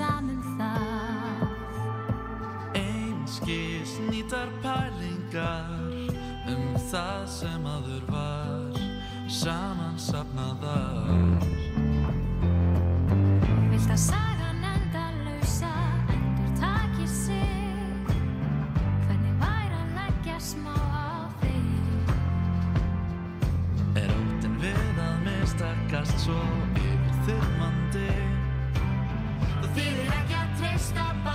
saman það Einskis nýtar pælingar um það sem aður var saman sapnaðar Vilt að sagan enda lausa endur takir sig? Hvernig væri að leggja smá á þig? Er óttinn við að mistakast svo yfir þyrmandi feel like I taste stop.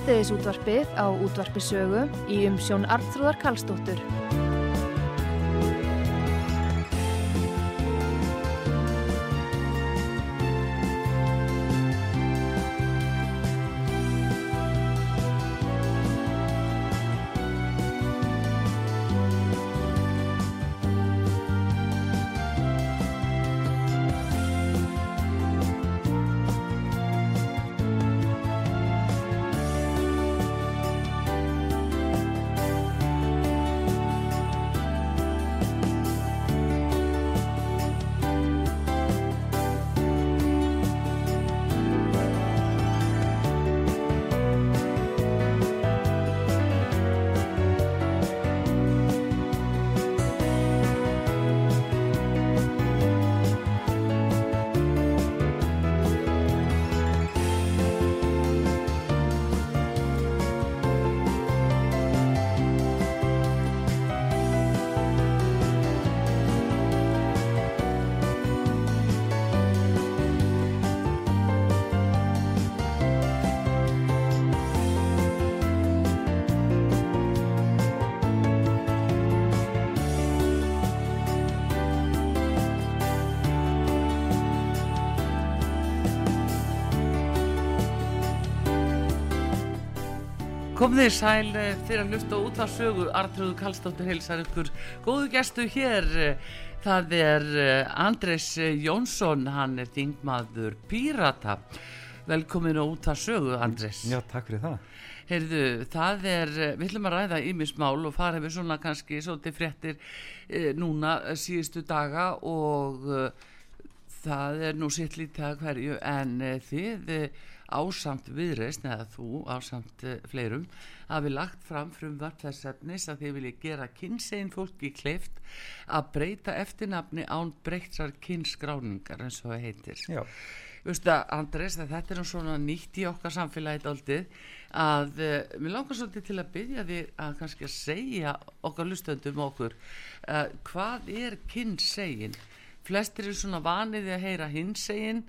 síðdegisútvarpið á útvarpisögu í umsjón Arnþróðar Karlsdóttur. Komið þið sæl eh, fyrir að hlusta út af sögu Artrúðu Kallstóttur heilsar ykkur góðu gestu hér. Það er eh, Andres Jónsson hann er þingmaður Pírata. Velkomin á út af sögu Andres Já, takk fyrir það. Heyrðu, það er, eh, við ætlum að ræða ímismál og fara við svona kannski svolítið fréttir e, núna síðustu daga og e, það er nú sitt lítið að hverju. En e, þið ásamt viðreist, eða þú ásamt e, fleirum, hafi lagt fram frumvart þess efnis að þið vilji gera kynsegin fólki kleift að breyta eftirnafni án breytsar kynsgráningar eins og það heitir. Já, Veistu að Andres, að þetta er nú svona nýtt í okkar samfélagi daldið að uh, mér langar svolítið til að byggja því að kannski að segja okkar lustöndum okkur uh, hvað er kynnsegin? Flestir eru svona vaniði að heyra hinsegin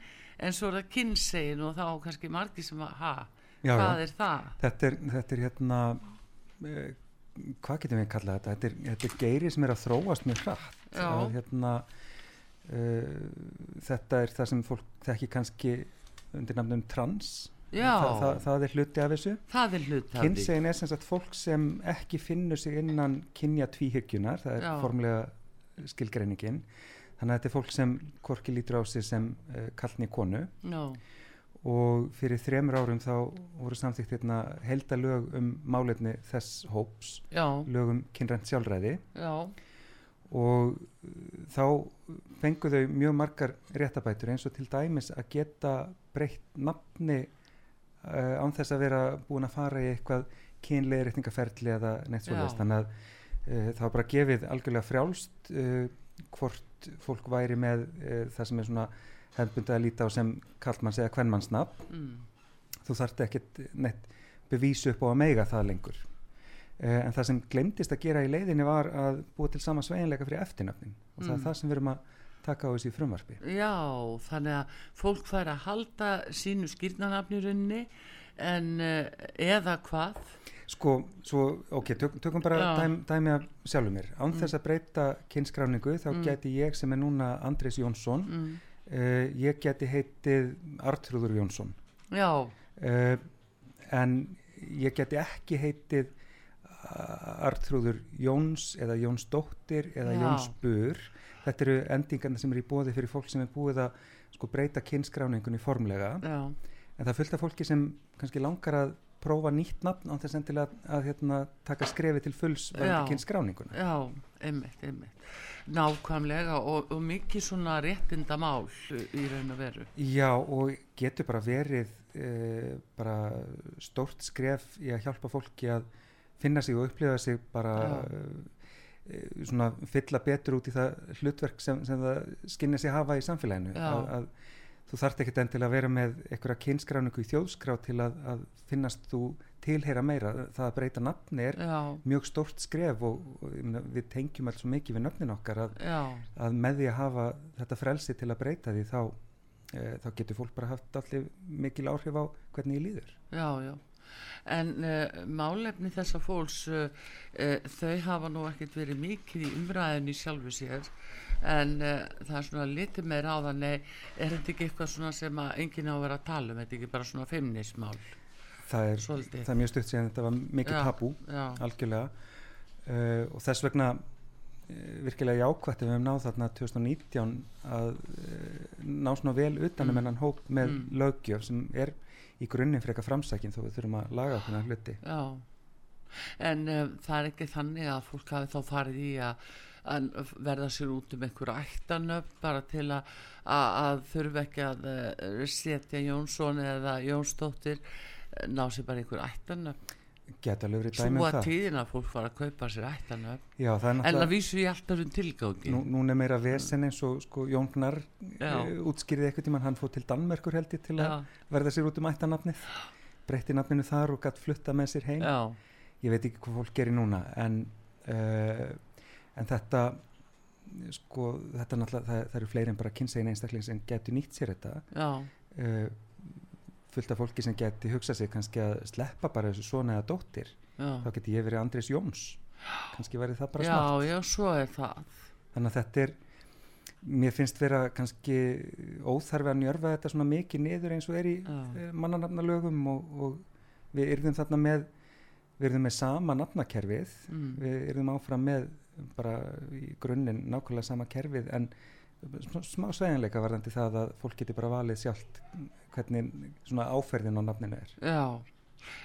en svo er það kynnsegin og þá kannski margir sem að ha, Já, hvað já. er það? þetta er, þetta er hérna, eh, hvað getum við að kalla þetta? Þetta er, þetta er geiri sem er að þróast mjög hratt. Að, hérna, uh, þetta er það sem fólk þekki kannski undir nafnum trans. Þa, það, það er hluti af þessu. Kynsegin er sem sagt fólk sem ekki finnur sig innan kynja tvíhyggjunar, það er Já. formlega skilgreiningin. Þannig að þetta er fólk sem korki lítur á sig sem uh, kallni konu. Já, og fyrir þremur árum þá voru samþykkt hérna heldalög um málefni þess hóps, já, lög um kynrænt sjálfræði. Já, og uh, þá fengu þau mjög margar réttabætur eins og til dæmis að geta breytt nafni uh, án þess að vera búin að fara í eitthvað kynlega réttingaferli eða neitt svoleiðist þannig að uh, það var bara gefið algjörlega frjálst hvort fólk væri með uh, það sem er svona hefðbundið að líta á sem kallmanns eða kvennmannsnafn mm, þú þarft ekkert neitt bevísu upp á að meiga það lengur. Uh, en það sem glemdist að gera í leiðinni var að búa til sama sveginleika fyrir eftirnafnin og það Mm. er það sem við erum að taka á þessi frumvarpi. Já, þannig að fólk fær að halda sínu skýrnanafnirunni en uh, eða hvað? sko, svo, ok, tök, tökum bara dæm, dæmi af sjálfur mér án þess að breyta kynskráningu þá Mm. geti ég sem er núna Andrés Jónsson Mm. uh, ég geti heitið Artrúður Jónsson Já, uh, en ég geti ekki heitið Artrúður Jóns eða Jónsdóttir eða Já. Jónsbur þetta eru endingarna sem eru í bóði fyrir fólk sem er búið að sko, breyta kynskráningunni formlega já, en það af fólki sem kannski langar að prófa nýtt nafn á þess endilega að, að hérna, taka skrefi til fulls Já. varandi kynskráninguna já, einmitt, einmitt. Nákvæmlega og, og mikið svona réttinda mál í raun og veru. Já og getur bara verið uh, bara stórt skref í að hjálpa fólki að finna sig og upplifa sig bara uh, svona fylla betur út í það hlutverk sem, sem það skinnir sig hafa í samfélaginu Já. að, að þú þarft ekkert endilega að vera með einhverja kynskráningu í þjóðskrá til að, að finnast þú tilheyra meira það að breyta nafni er Já, mjög stórt skref og, og meina, við tengjum alls svo mikið við nöfnin okkar að, að með því að hafa þetta frelsi til að breyta því þá, e, þá getur fólk bara haft allir mikil áhrif á hvernig ég líður. já, já. En uh, málefni þessa fólks, uh, uh, þau hafa nú ekkert verið mikið í umræðinu í sjálfu sér en uh, það er svona litið meir á það, nei, er þetta ekki eitthvað svona sem að enginn á að vera að tala um, þetta er ekki bara svona feimnismál, Það er, það er mjög stutt síðan þetta var mikið Já. tabú, Já, algjörlega uh, og þess vegna uh, virkilega jákvætt ef við hefum náð þarna 2019 að ná svona vel utanum Mm. mm. enn hóp með Mm. löggjöf sem er í grunninn frekar framsækin þó við þurfum að laga okkur hluti. já. En það er ekki þannig að fólk hafi þá farið í að að verða sér út um einhver ættanöfn bara til að, að, að þurfa ekki að uh, setja Jónsson eða Jónsdóttir eh, ná sér bara einhver ættanöfn Geta svo dæmi um að það. tíðin að fólk var að kaupa sér ættanöfn Já, það en náttúrulega... að vísu í alltaf um tilgangi. Nú, núna er meira vesen eins og sko, Jón Gnar Já. uh, útskýrði eitthvað tímann, hann fór til Danmerkur held ég til að já, verða sér út um ættanafnið breytti nafninu þar og gætt flutta með sér heim. Já, ég veit ekki hvað fólk gerir núna en, uh, en þetta sko þetta er náttúrulega, það, það eru fleiri en bara kynsegin einstakling sem getur nýtt sér þetta. Já, uh, fullt af fólki sem geti hugsað sig kannski að sleppa bara þessu svona eða dóttir. Já. Þá geti ég verið Andrés Jóns. Kannski væri það bara já, smart. já, svo er það. Þannig að þetta er mér finnst vera kannski óþarfi að njörfa þetta svona mikið niður eins og er í Já. uh, mannanafnalögum og, og við yrðum þarna með við erum með sama nafnakerfið. Mm. við erum áfram með bara í grunninn nákvæmlega sama kerfið en sm- smá sveginleika varðandi það að fólk geti bara valið sjálft hvernig svona áferðin á nafninu er. Já,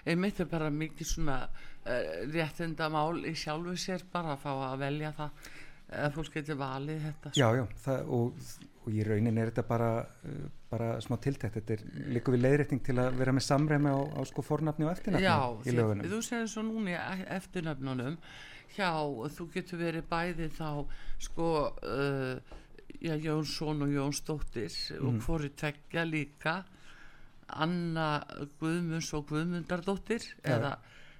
einmitt er bara mikið svona uh, réttindamál í sjálfu sér bara að fá að velja það að fólk getur valið þetta. Já, já, það, og, og í raunin er þetta bara, uh, bara smá tiltækt, þetta er líka við leiðrétting til að vera með samræmi á, á sko fornafni og eftirnafni Já, í því- þú segir svo núna í hjá, þú getur verið bæði þá sko uh, já, Jónsson og Jónsdóttir Mhm. og hvori tveggja líka Anna Guðmunds og Guðmundardóttir Já. eða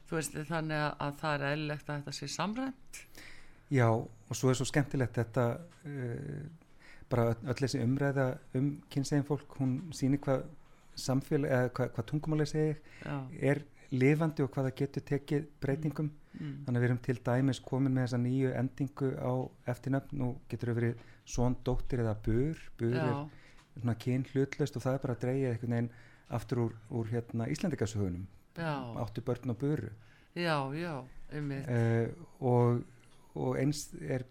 þú veist þannig að, að það er eðlilegt að þetta sé samrænt Já, og svo er svo skemmtilegt þetta, uh, bara öll þessi umræða um kynsegin fólk, hún sýnir hvað samfélag, eða hvað, hvað tungumálið segir, Já, er lifandi og hvað það getur tekið breytingum. mm, Þannig að við erum til dæmis komin með þessa nýju endingu á eftirnöfn. Og getur þau verið svon dóttir eða bur, bur já, er svona kyn hlutlaust og það er bara að dreyja einhvern veginn aftur úr, úr hérna Íslandikasögunum, áttu börn og buru. já, já, einmitt. Uh, og, og eins er,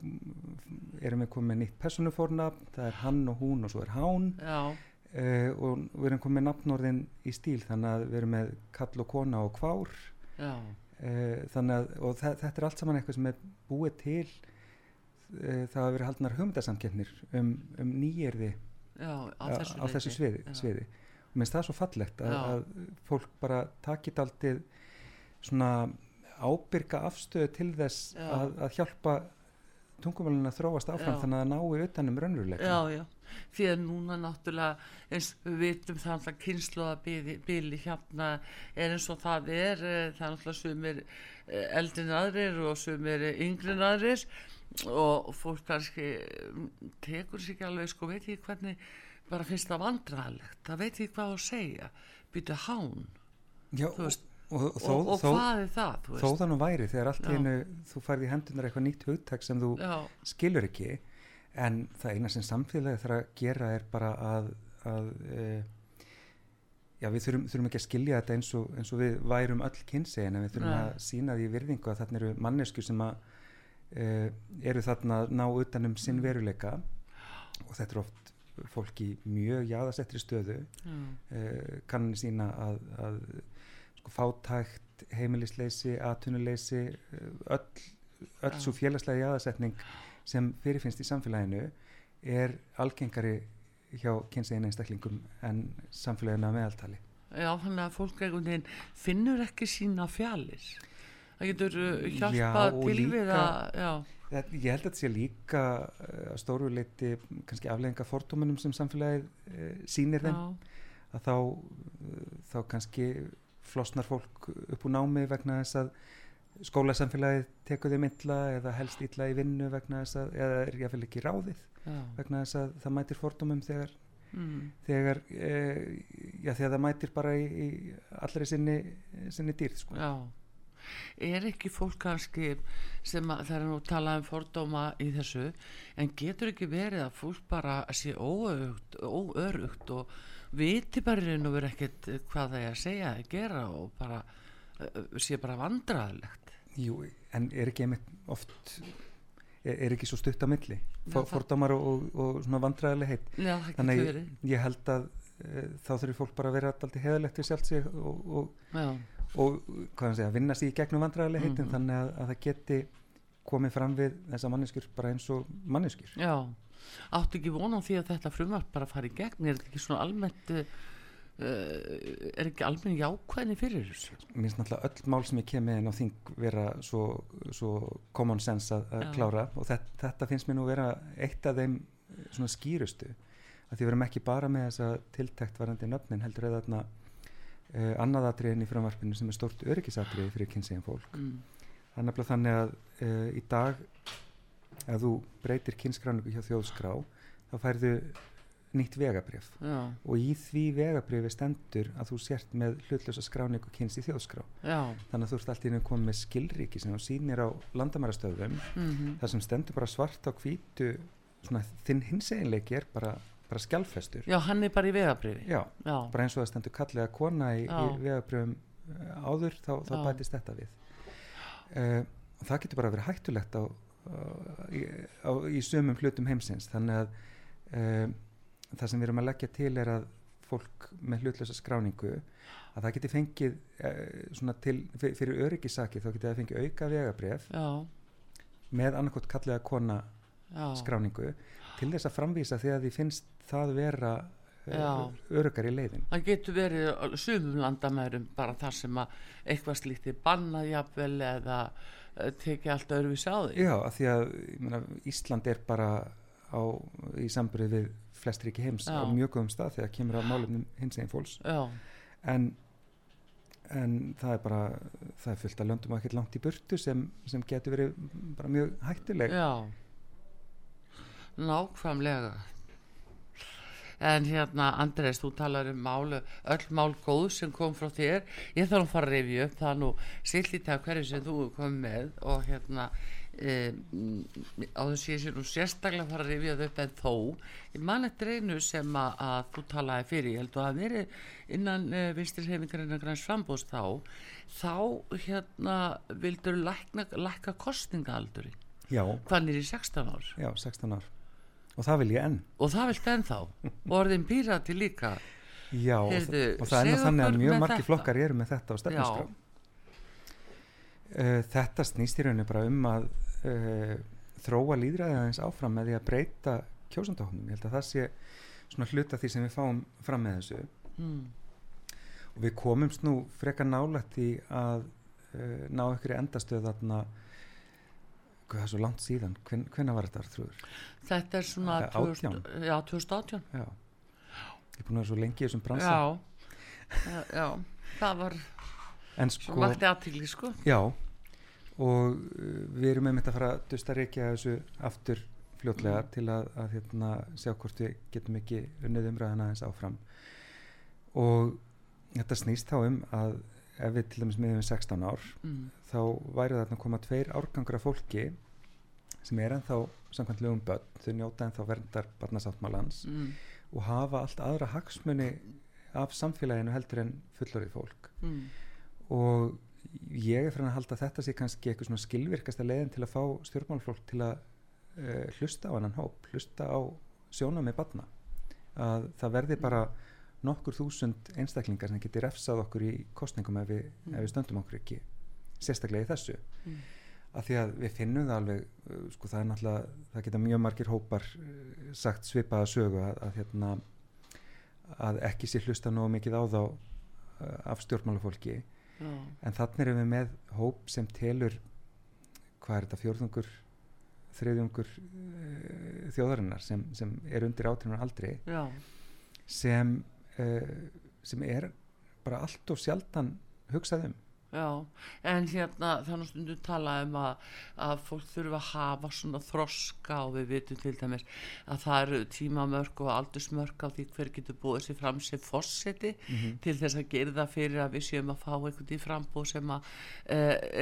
erum við komið með nýtt personufornafn, það er hann og hún og svo er hán. Já, uh, og við erum komið með nafnorðin í stíl þannig að við erum með kall og kona og kvár. Uh, þannig að og þe þetta er allt saman eitthvað sem er búið til uh, það hafa verið haldnar hugmyndasamkeppnir um, um nýjirði já, á þessu, á þessu sviði, sviði. og minnst það svo fallegt að, að fólk bara takit aldrei svona ábyrga afstöðu til þess að, að hjálpa tungumálinn að þróast áfram Já. þannig að það nái utanum raunveruleika Já, já, því að núna náttúrulega eins við vitum það að kynsluða bíli hérna er eins og það er eh, það er náttúrulega sumir eh, eldri en aðrir og sumir yngri en aðrir. Og fólk kannski mm, tekur sér ekki alveg sko veit ekki hvernig bara finnst það vandræðalegt. Það veit ekki hvað að segja. Býtu hán. Já, veist, og, og, þó, og, og þó, hvað er það þó það nú væri þegar allt í Já. einu þú færði hendunar eitthvað nýtt hugtak sem þú já, skilur ekki en það eina sem samfélagi þarf að gera er bara að, að e, já við þurfum, þurfum ekki að skilja þetta eins og, eins og við værum öll kynsegin en við þurfum Nei. að sína því virðingu að þarna eru mannesku sem að e, eru þarna að ná utanum sinn Mm. veruleika og þetta er oft fólk í mjög jáðasettri stöðu já, e, kannanir sína að, að sko, fátækt, heimilisleysi, atvinnuleysi, eh, öll, öll svo félagslega jáðasetning sem fyrirfinnst í samfélaginu er algengari hjá kynsegin einstaklingum en samfélaginu að meðaltali. já, þannig að fólk einhvern veginn finnur ekki sína fjalir. Það getur uh, Já, hjálpað og til við að já, ég held að þetta sé líka eh, að stóru leiti kannski aflegginga fordómanum sem samfélagið e, sýnir þeim. Já, að þá, uh, þá kannski flosnar fólk upp úr námi vegna þess að skólasamfélagið tekur þeim illa eða helst illa í vinnu vegna þess að, eða er jáfnvel ekki ráðið já. vegna þess að það mætir fordómum þegar, Mm. þegar, e, já, þegar það mætir bara í, í allri sinni, sinni dýrð sko. Já, er ekki fólk kannski sem að það er nú talað um fordóma í þessu en getur ekki verið að fólk bara sé óörugt, óörugt og viti bara verið ekkert hvað það er að segja að gera og bara uh, sé bara vandraðlegt Jú, en er ekki einmitt oft er, ekki svo stutt á milli? Já, For, það- fordómar og, og, og Já, það þannig ég, ég held að e, þá þurfi fólk bara að vera alltaf heðalegt við sjálft sig og, og, segja, vinna sig í gegnum vandræðilegheitin Mhm. þannig að, að það geti komið fram við þessa manneskjur bara eins og manneskjur. Já. Áttu ekki vona á því að þetta frumvart bara fari í gegn? Er þetta ekki svona almennt uh, er ekki almennt jákvæðni fyrir þessu? Mér finnst náttúrulega öll mál sem ég kem með inn á þing vera svo, svo common sense að, að klára. Og þetta, þetta finnst mér nú vera eitt af þeim eh, svona skýrustu. Að því við erum ekki bara með þessa tiltækt varandi nöfnin heldur eða þarna uh, annað atriðin í frumvarpinu sem er stort öryggisatriði fyrir kynsegin fólk. Mm. það er nefnilega þannig að uh, í dag ef þú breytir kynskráningu hjá þjóðskrá þá færðu nýtt vegabrif Já, og í því vegabrifi stendur að þú sért með hlutlösa skráningu kyns í þjóðskrá. Já. Þannig að þú ert alltaf inn að koma með skilríki sem þú sýnir á landamærastöðum mm þar sem stendur bara svart á hvítu svona þinn hinseginleiki er bara, bara skjálfestur. Já, hann er bara í vegabrifi já, Já, bara eins og það stendur kallega kona í, í Já. vegabrifum uh, áður þá, þá bætist þetta við. Uh, og það getur bara verið hættulegt á, uh, í, á, í sömum hlutum heimsins. Þannig að uh, það sem við erum að leggja til er að fólk með hlutlösa skráningu að það geti fengið svona til, fyr- fyrir öryggisaki þá geti það fengið auka vegabref já, með annarkot kallega kona já, skráningu til þess að framvísa því að því finnst það vera Já. uh, öruggar í leiðin. Það getur verið sumum landamærum bara þar sem að eitthvað slíkt er bannað jafnvel eða uh, tekið allt öðruvísi á því. Já, af því að ég meina, Ísland er bara á, í samburði við flest ríki heims Já. á mjög góðum stað þegar kemur að málefnum hins einn fólks en, en það er bara það er fullt að löndum ekkert langt í burtu sem, sem getur verið bara mjög hættuleg. Já. Nákvæmlega en hérna Andrés, þú talar um málu öll mál góð sem kom frá þér. Ég þarf að fara að rifja upp það nú sill í tag hverju sem þú kom með og hérna e, á þess ég sé nú sérstaklega að fara að rifja það upp en þó ég man eftir einu sem að, að þú talaði fyrir, ég held að það verið innan e, vinstir hefingarinn að græns frambúst þá. Þá hérna vildur lækna, lækka kostningaalduri Já, hvað er í 16 ár? Já, 16 ár og það vil ég enn og það vilt ennþá og orðin pírati líka Já, og, Heyrðu, og það er nú segðu þannig að mjög með margir þetta. flokkar eru með þetta á stefnuskrá uh, Þetta snýst í rauninni bara um að uh, þróa líðræðið aðeins áfram með því að breyta kjósandahónum. Ég held að það sé svona hluta því sem við fáum fram með þessu mm. og við komumst nú frekar nálægt í að uh, ná ykkur endastöð þarna hvað er svo langt síðan, Hven, hvenær var þetta trúður? þetta er svona Eh, 2000, já, 2018 Já, ég er búin að vera svo lengi í þessum bransa. Já, já, já. Það var, en svo sko, vakti aðtíli sko. Já, og uh, við erum einmitt að fara að dusta reykja þessu aftur fljótlega Mm. til að, að hérna, sjá hvort við getum ekki unnið umræðina aðeins áfram. Og þetta snýst þá um að ef við til dæmis miðum við 16 ár mm. þá væri þarna koma tveir árgangur af fólki sem er ennþá samkvæmt lögum börn, þau njóta ennþá verndar barnasáttmálans Mm. og hafa allt aðra hagsmuni af samfélaginu heldur en fullorðið fólk Mm. og ég er fyrir að halda þetta sé kannski eitthvað svona skilvirkasta leiðin til að fá stjórnmálfólk til að uh, hlusta á annan hóp, hlusta á sjónum með batna að það verði bara nokkur þúsund einstaklingar sem geti refsað okkur í kostningum ef við, ef við stöndum okkur ekki sérstaklega í þessu. Mm. af því að við finnum það alveg uh, sko það er náttúrulega, það geta mjög margir hópar uh, sagt svipaða sögu að, að hérna að ekki sé hlusta nógu mikið á þá uh, af stjórnmálafólki. Já, en þannig erum við með hóp sem telur hvað er þetta fjórðungur þriðjungur þjóðarinnar sem, sem er undir átrinnar aldri já, sem, uh, sem er bara allt og sjaldan hugsað um. Já en hérna þannig stundu tala um að, að fólk þurfa að hafa svona þroska og við vitum til dæmis að það eru tímamörk og aldursmörk á því hver getur búið sér fram sem fosseti til þess að gera það fyrir að við séum að fá einhvern í frambúð sem að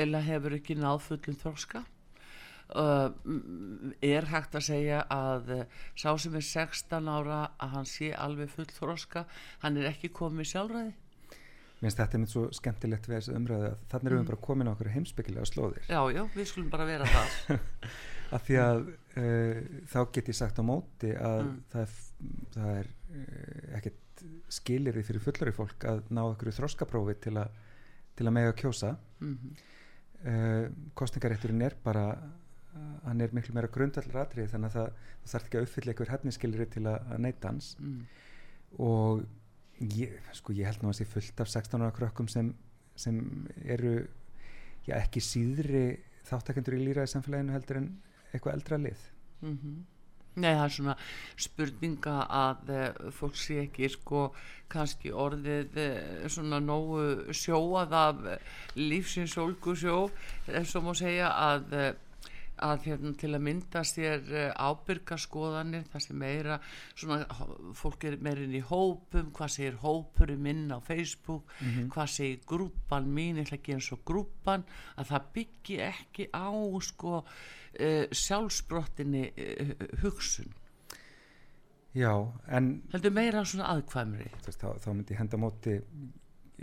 eða hefur ekki náð fullum þroska. mm, er hægt að segja að uh, sá sem er 16 ára að hann sé alveg full þroska hann er ekki komið sjálfræði. Mér finnst þetta er mitt svo skemmtilegt við þessu umræðu að þannig erum við bara komin á okkur heimspekilega slóðir. Já, já, við skulum bara vera það af því að uh, þá get ég sagt á móti að Mm. það er, það er uh, ekkert skilirði fyrir fullari fólk að ná okkur þroskaprófi til, til að mega kjósa. Mm uh, kostningarétturinn er bara hann er miklu meira grundallur atrið þannig að það, það þarf ekki að uppfylla einhver hefniskilri til að, neyta hans. Mm. og ég, sko, ég held nú að sé fullt af 16 ára krökkum sem, sem eru já, ekki síðri þáttakendur í líraði samfélaginu heldur en eitthvað eldra lið. Mm Nei, það er svona spurninga að uh, fólk sé ekki sko kannski orðið uh, svona nógu sjóað af uh, lífsins ólgu sjó og má segja að uh, að hérna til að mynda sér uh, ábyrga skoðanir það sem meira svona fólk er meira inn í hópum hvað segir hópurum minn á Facebook hvað segir grúpan mín ég ætla að gera svo grúpan að það byggi ekki á sko uh, sjálfsbrottinni uh, hugsun. Já, en heldur meira svona aðkvæmri. Þá, þá myndi ég henda á móti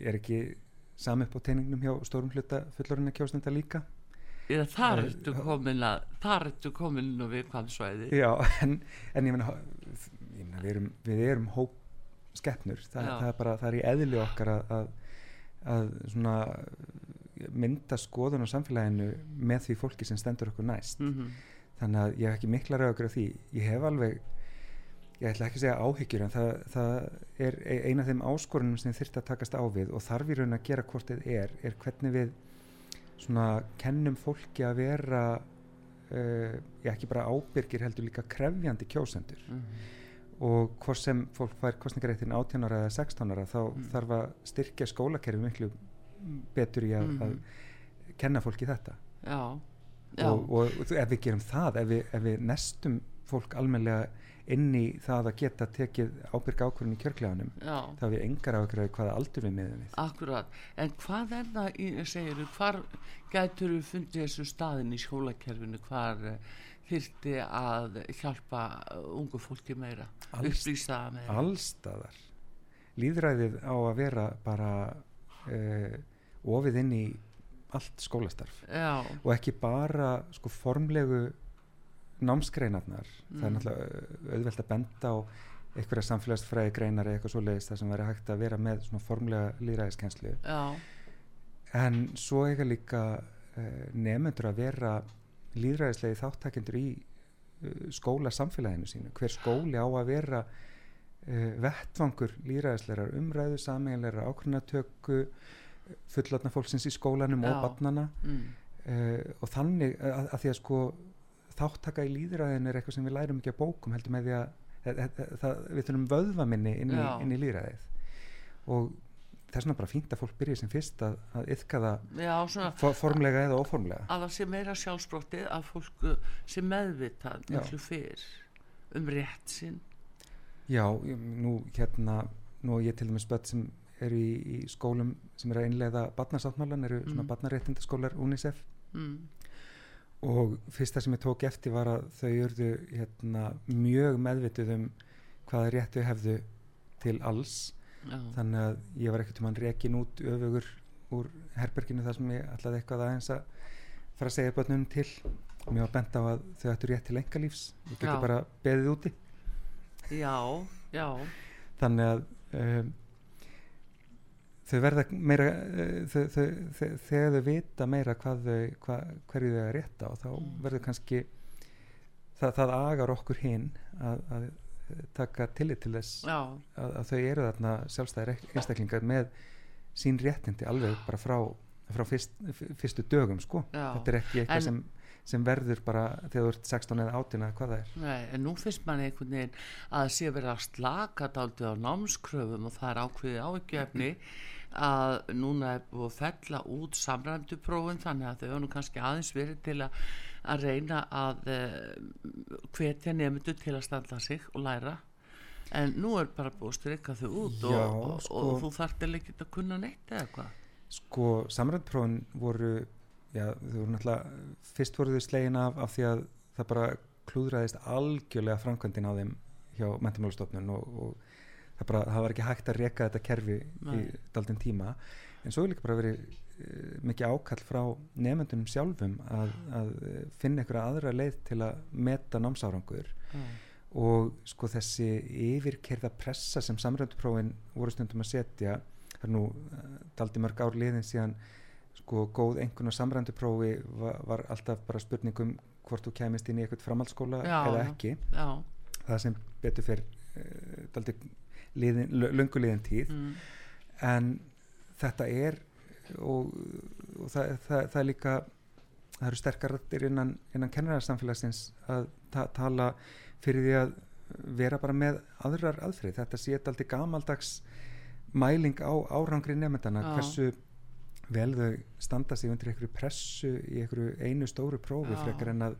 er ekki sami upp á teiningnum hjá stórum hluta fullorina kjósnenda líka eða þar ertu komin að þar ertu komin inn á viðkvæmsvæði Já, en, en ég meina við, erum, við erum hóp skeppnur, Þa, það er bara það er í eðli okkar að, að, að svona mynda skoðun á samfélaginu með því fólki sem stendur okkur næst. Mm þannig að ég hef ekki mikla raugur af því. Ég hef alveg ég ætla ekki að segja áhyggjur en það, það er e- ein af þeim áskorunum sem þurft að takast á við og þarf í raun að gera hvort þið er er hvernig við svona kennum fólki að vera uh, ekki bara ábyrgir heldur líka krefjandi kjósendur Mhm. og hvort sem fólk fær kostningaréttin 18 ára eða 16 ára þá Mm. þarf að styrkja skólakerfi miklu betur í að, Mhm. að kenna fólki þetta já, já, og, og, og ef við gerum það ef við, ef við nestum fólk almennilega inn í það að geta tekið ábyrga ákvörðin í kjörkleganum þá hafið engar ákvörði hvaða aldur við miðum við. Akkurat, en hvað er það, í- segirðu, hvar gætur þú fundið þessu staðin í skólakerfinu, hvar uh, þyrfti að hjálpa uh, ungu fólki meira, upplýsa meira? allstaðar líðræðið á að vera bara uh, ofið inn í allt skólastarf. Já, og ekki bara sko formlegu námsgreinarnar það er Mm. náttúrulega auðvelt að benda á einhverja samfélagsfræði greinar eða eitthvað svoleiðis þar sem væri hægt að vera með svona formlega líðræðiskenslu en svo eiga líka uh, nefnendur að vera líðræðislegi þáttakendur í uh, skóla samfélaginu sínu. Hver skóli á að vera uh, vettvangur líðræðislegar umræðu sameiginlegar ákvörnatöku fullotna fólksins í skólanum Já. og barnana mm, og þannig að, að því að sko þáttaka í líðræðinu er eitthvað sem við lærum ekki að bókum heldur með því að það, það, það, við þurfum vöðvaminni inn í, inn í líðræðið og það er svona bara fínt að fólk byrja sem fyrst að, að yfka það já, svona for, formlega eða óformlega. Að það sé meira sjálfsbrottið að fólk uh, sé meðvitað miklu fyrr um rétt sinn. já, nú hérna nú ég til dæmis börn sem eru í, í skólum sem eru að innleiða barnasáttmálan eru svona Mm. barnaréttindaskólar UNICEF. Mm, og fyrsta sem ég tók eftir var að þau urðu hérna, mjög meðvituð um hvaða rétt þau hefðu til alls. Já, þannig að ég var ekkert um hann rekin út öfugur úr herberginu þar sem ég ætlaði eitthvað aðeins að fara að segja börnunum til. Og mér var bent á að þau ættu rétt til engalífs ég geti Já. bara beðið úti. Já, já, þannig að um, þau verða meira uh, þau, þau, þau, þegar þau vita meira hvað þau, hva, hverju þau er rétt á þá Mm. verður kannski það, það agar okkur hinn að, að taka tillit til þess að, að þau eru þarna sjálfstæðir einstaklingar með sín réttindi alveg bara frá, frá fyrst, fyrstu dögum sko Já. þetta er ekki eitthvað En- sem, sem verður bara þegar þú ert 16 eða 18 eða hvað það er Nei, en nú finnst mann einhvern veginn að það sé að slaka dálítið á námskröfum og það er ákveðið áhyggjefni að núna er búið að fella út samræmdu prófum þannig að þau eru nú kannski aðeins verið til að, að reyna að uh, hvetja nefndu til að standa sig og læra. En nú er bara búið að strykka þau út Já, og, og, sko- og þú þarft eða ekki að kunna neitt eða hvað? Sko samrændprófin voru já, þau voru náttúrulega fyrst voru þau slegin af af því að það bara klúðraðist algjörlega framkvæmdin á þeim hjá mentamálastofnun og, og það, bara, það var ekki hægt að reka þetta kerfi í Nei. daldinn tíma. En svo er líka bara verið uh, mikið ákall frá nefndunum sjálfum að, að eh, finna einhverja aðra leið til að meta námsárangur. Já, og sko þessi yfirkerða pressa sem samrænduprófin voru stundum að setja það er nú uh, daldi mörg ár liðin síðan sko góð einhvern og samrænduprófi var, var alltaf bara spurningum hvort þú kæmist inn í eitthvað framhaldsskóla Já, eða ekki. Já, það sem betur fyrir uh, daldi liðin tíð mm, en þetta er og, og það, það, það er líka það eru sterkar rættir innan, innan kennararsamfélagsins að ta tala fyrir því að vera bara með aðrar aðfrið þetta sé aldrei gamaldags mæling á árangri nefndana Já. hversu vel þau standa sig undir einhverju pressu í einhverju einu stóru prófi Já. frekar en að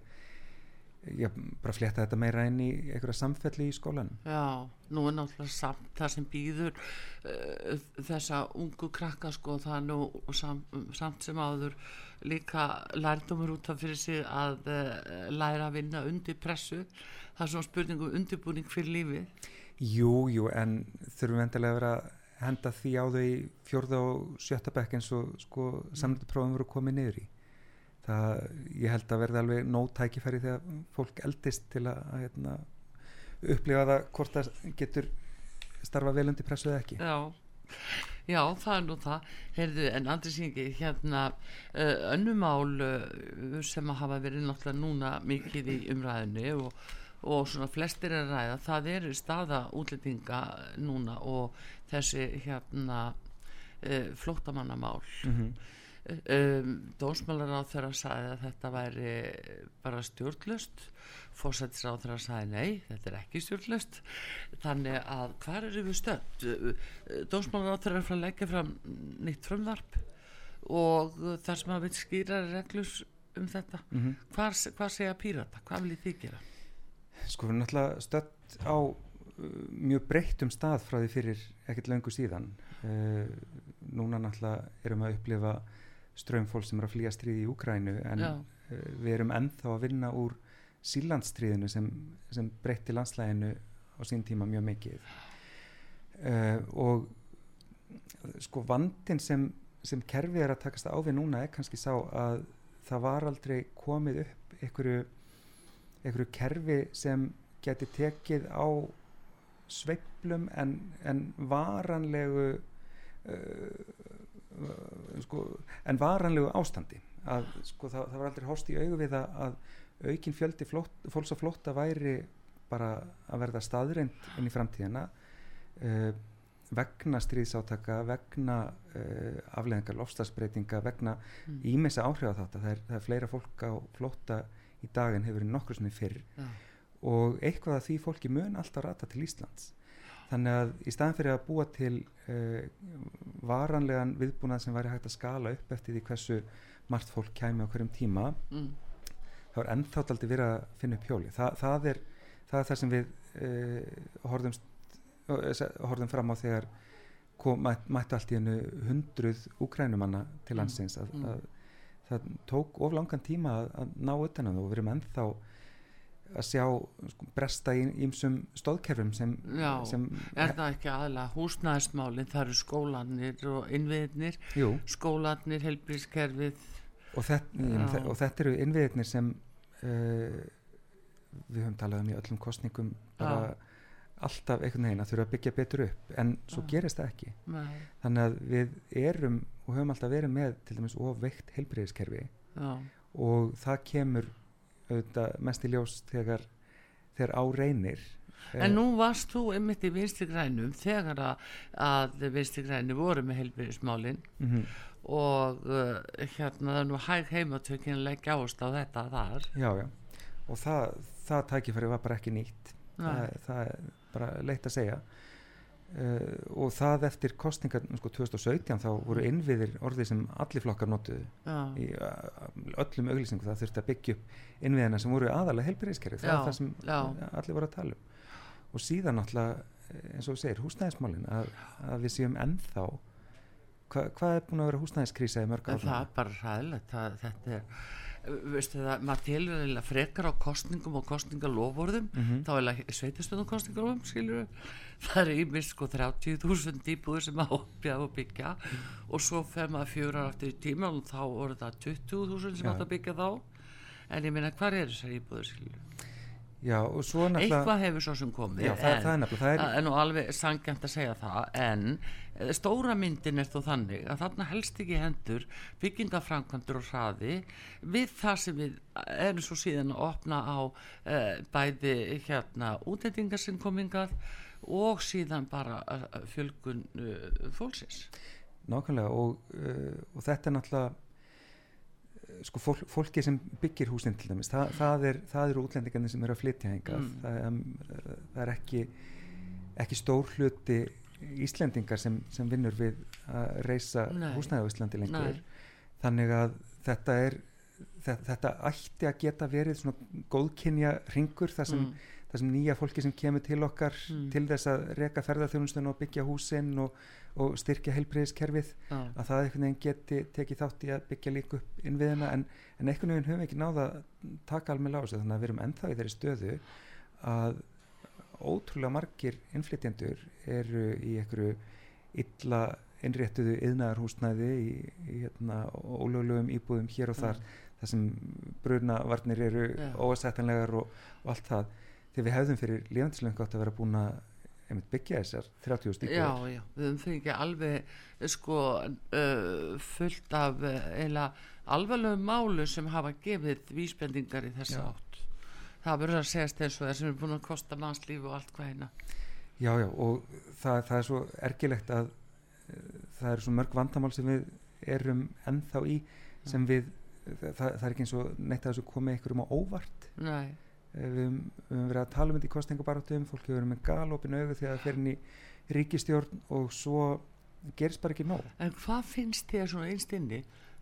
já, bara flétta þetta meira inn í einhverja samfelli í skólanum. Já, nú er náttúrulega samt það sem býður uh, þessa ungu krakka sko það er nú sam, samt sem áður líka lærdumur út af fyrir sig að uh, læra að vinna undir pressu. Það er svona spurning um undirbúning fyrir lífi Jú, jú, en þurfum við endilega að vera henda því á þau í fjórða og sjötta bekk eins og sko samlutuprófum voru komið niður í það, ég held að verða alveg nóg tækifæri þegar fólk eldist til að, að hérna, upplifa það hvort það getur starfa vel undir pressu eða ekki. Já, já, það er nú það. Heyrðu, en andri syngi hérna uh, önnumál uh, sem að hafa verið náttúrulega núna mikið í umræðinu og, og svona flestir er ræða, það er staða útlendinga núna og þessi hérna uh, flóttamannamál. Mm um, dónsmálar á þeirra sagði að þetta væri bara stjórnlust fórsættis á þeirra sagði nei, þetta er ekki stjórnlust þannig að hvar eru við stönd dónsmálar á þeirra er frá að leggja fram nýtt frumvarp og uh, þar sem að við skýra reglur um þetta. -hmm. hvar, hvað segja pírata, hvað viljið þið gera? Sko við erum náttúrulega stödd á uh, mjög breyttum stað frá því fyrir ekkert löngu síðan. Uh, núna náttúrulega erum við að upplifa strömmfólk sem er að flýja stríði í Úkrænu en Já. uh, við erum ennþá að vinna úr sílandstríðinu sem, sem breytti landslæginu á sín tíma mjög mikið. Uh, og sko vandin sem, sem kerfið er að takast á við núna er kannski sá að það var aldrei komið upp einhverju einhverju kerfi sem geti tekið á sveiflum en, en varanlegu uh, sko, en varanlegu ástandi að sko, það, það var aldrei hóst í augu við að, að aukin fjöldi flótt, fólks á flótta væri bara að verða staðreind inn í framtíðina uh, vegna stríðsátaka vegna uh, afleðingar lofslagsbreytinga vegna Mm. ímessa áhrif á þetta það er, það er fleira fólk á flótta í dag en hefur verið nokkur sinni fyrr Já. og eitthvað að því fólki mun alltaf rata til Íslands þannig að í staðan fyrir að búa til uh, varanlegan viðbúnað sem væri hægt að skala upp eftir því hversu margt fólk kæmi á hverjum tíma mm. þá er ennþátt aldrei verið að finna upp hjóli Þa, það, er, það er það sem við uh, horfðum, horfðum fram á þegar kom, mætt, mættu allt í hennu hundruð úkrænumanna til Mm, landsins að, mm. að það tók of langan tíma að, að ná utan að það og við erum ennþá að sjá sko, bresta í ímsum stóðkerfum sem, Já, sem er það ekki aðalega húsnæðismálin, það eru skólanir og innviðnir, jú, skólanir, helbrískerfið og, Já. og þetta eru innviðirnir sem uh, við höfum talað um í öllum kostningum bara alltaf einhvern veginn að þurfa að byggja betur upp en svo Já. gerist það ekki. Nei, þannig að við erum og höfum alltaf verið með til dæmis of veikt heilbreyðiskerfi já, og það kemur auðvitað mest í ljós þegar þegar á reynir. En nú varst þú einmitt í vinstri grænum þegar að, að vinstri græni voru með helbyrðismálin mm og uh, hérna það er nú hæg heimatökin leggja ást á þetta þar. já, já. Og það, það tækifæri var bara ekki nýtt. Það, það er bara leitt að segja uh, og það eftir kostningar sko 2017 þá voru innviðir orðið sem allir flokkar notuðu já, í uh, öllum auglýsingum. Það þurfti að byggja upp innviðina sem voru aðalega helbriðiskerfi, það er það sem já. allir voru að tala um. Og síðan náttúrulega eh, eins og þú segir, húsnæðismálin að, að við séum ennþá hva, hvað er búin að vera húsnæðiskrísa í mörg en ár það er bara ræðilegt, þetta er, veistu það, maður telur eiginlega frekar á kostningum og kostningalofvorðum, Mhm. þá er sveitastöðum kostningalofum, skilur það er ímist sko 30.000 íbúður sem að opja og byggja og svo fer maður fjórar aftur í tíma og þá voru það 20.000 sem að byggja þá. En ég meina hvar eru þessar íbúður skilur Já, eitthvað hefur svo sem komið Já, það, það er nefnilega, það er, Það er nú alveg sangjant að segja það en stóra myndin er þó þannig að þarna helst ekki hendur byggingaframkvæmdur og hraði við það sem við erum svo síðan að opna á uh, bæði hérna útendingarsinnkomingar og síðan bara uh, fjölgun uh, fólksins nákvæmlega og, uh, og þetta er náttúrulega sko fólk, fólki sem byggir húsin til dæmis, það, það, er, það eru útlendingarnir sem eru að flytja hengað Mm. það, um, það er ekki ekki stór hluti Íslendingar sem, sem vinnur við að reysa Nei. húsnæði á Íslandi lengur Nei. þannig að þetta er þetta, þetta ætti að geta verið svona góðkynja ringur þar sem, mm. þar sem nýja fólki sem kemur til okkar Mm. til þess að reka ferðarþjónustun og byggja húsin og, og styrkja heilbreyðiskerfið Já. að það einhvern veginn geti tekið þátt í að byggja líka upp innviðina en, en einhvern veginn höfum við ekki náða að taka alveg lásu þannig að við erum ennþá í þeirri stöðu að ótrúlega margir innflytjendur eru í einhverju illa innréttuðu yðnaðarhúsnæði í, í hérna, ólöglegum íbúðum hér og þar þar sem brunavarnir eru Já. óasettanlegar og, og allt það þegar við hefðum fyrir lífandislöngu átt að vera búin að byggja þessar 30 stíkur Já, já, við höfum fengið alveg sko uh, fullt af uh, eila alvarlegum málu sem hafa gefið vísbendingar í þessa Já. átt. Það verður að segjast eins og það sem er búin að kosta mannslífi og allt hvað hérna. Já, já, og það, það er svo ergilegt að uh, það eru svo mörg vandamál sem við erum ennþá í sem við, það, það er ekki eins og neitt að þessu komið einhverjum á óvart. Nei, Eh, við höfum, verið að tala um þetta í kostningabarátum fólk hefur verið með galopin augu þegar það fer inn í ríkistjórn og svo gerist bara ekki nóg. En hvað finnst þér svona einst